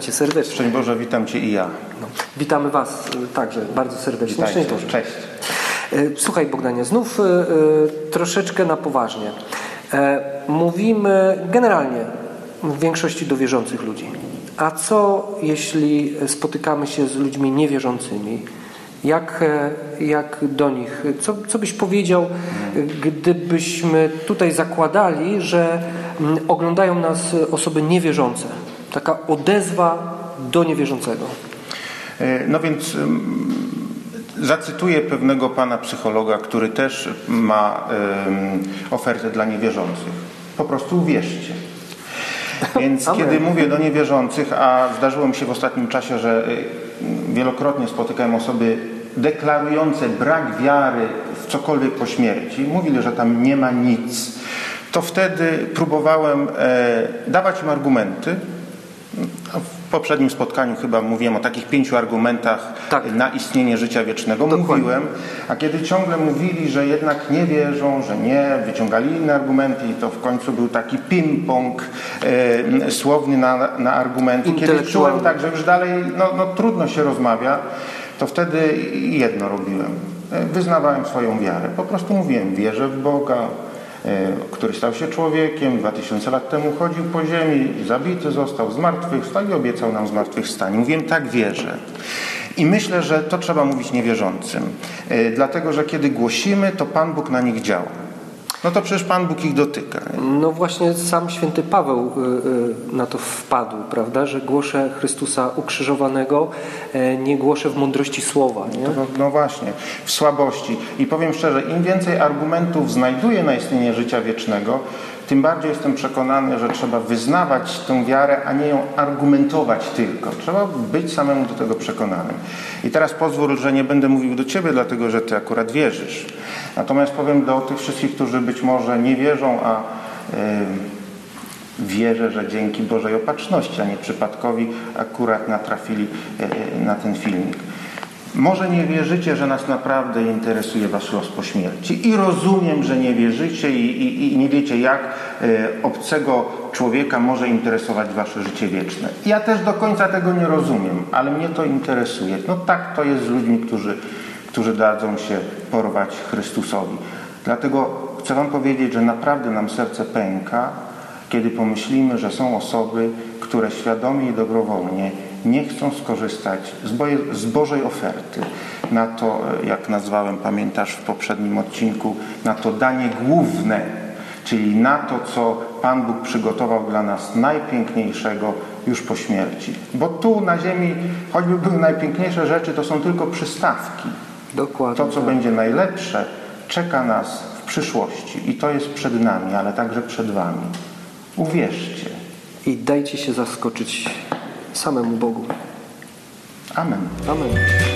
Cię serdecznie. Szczęść Boże, witam Cię i ja. No, witamy Was y, także bardzo serdecznie. Witajcie. Szczęść Boże. Cześć. Y, Słuchaj Bogdanie, znów y, troszeczkę na poważnie. E, Mówimy generalnie w większości do wierzących ludzi. A co jeśli spotykamy się z ludźmi niewierzącymi? Jak, e, jak do nich, co, co byś powiedział, gdybyśmy tutaj zakładali, że mm, oglądają nas osoby niewierzące? Taka odezwa do niewierzącego. E, No więc zacytuję pewnego pana psychologa, który też ma ofertę dla niewierzących. Po prostu uwierzcie. Więc Amen. kiedy mówię do niewierzących, a zdarzyło mi się w ostatnim czasie, że y, wielokrotnie spotykałem osoby deklarujące brak wiary w cokolwiek po śmierci, mówili, że tam nie ma nic, to wtedy próbowałem e, dawać im argumenty. W poprzednim spotkaniu chyba mówiłem o takich pięciu argumentach Tak. na istnienie życia wiecznego. Dokładnie. Mówiłem, a kiedy ciągle mówili, że jednak nie wierzą, że nie, wyciągali inne argumenty i to w końcu był taki ping-pong e, słowny na, na argumenty. Kiedy czułem tak, że już dalej no, no, trudno się rozmawia, to wtedy jedno robiłem. E, Wyznawałem swoją wiarę. Po prostu mówiłem, wierzę w Boga, który stał się człowiekiem, 2000 lat temu chodził po ziemi, zabity został, zmartwychwstał i obiecał nam zmartwychwstanie. Mówiłem, tak wierzę. I myślę, że to trzeba mówić niewierzącym, e, dlatego że kiedy głosimy, to Pan Bóg na nich działa. No to przecież Pan Bóg ich dotyka. No właśnie sam święty Paweł y, y, na to wpadł, prawda, że głoszę Chrystusa ukrzyżowanego, e, nie głoszę w mądrości słowa, nie? No, no właśnie, w słabości. I powiem szczerze, im więcej argumentów znajduję na istnienie życia wiecznego, tym bardziej jestem przekonany, że trzeba wyznawać tę wiarę, a nie ją argumentować tylko. Trzeba być samemu do tego przekonanym. I teraz pozwól, że nie będę mówił do Ciebie, dlatego że Ty akurat wierzysz. Natomiast powiem do tych wszystkich, którzy być może nie wierzą, a yy, wierzę, że dzięki Bożej opatrzności, a nie przypadkowi akurat natrafili e, na ten filmik. Może nie wierzycie, że nas naprawdę interesuje wasz los po śmierci i rozumiem, że nie wierzycie i, i, i nie wiecie, jak e, obcego człowieka może interesować wasze życie wieczne. Ja też do końca tego nie rozumiem, ale mnie to interesuje. No tak to jest z ludźmi, którzy, którzy dadzą się porwać Chrystusowi. Dlatego chcę wam powiedzieć, że naprawdę nam serce pęka, kiedy pomyślimy, że są osoby, które świadomie i dobrowolnie nie chcą skorzystać z, boje, z Bożej oferty na to, e, jak nazwałem, pamiętasz w poprzednim odcinku, na to danie główne, czyli na to, co Pan Bóg przygotował dla nas najpiękniejszego już po śmierci. Bo tu na ziemi, choćby były najpiękniejsze rzeczy, to są tylko przystawki. Dokładnie. To, co tak. będzie najlepsze, czeka nas w przyszłości i to jest przed nami, ale także przed Wami. Uwierzcie. I dajcie się zaskoczyć samemu Bogu. Amen. Amen.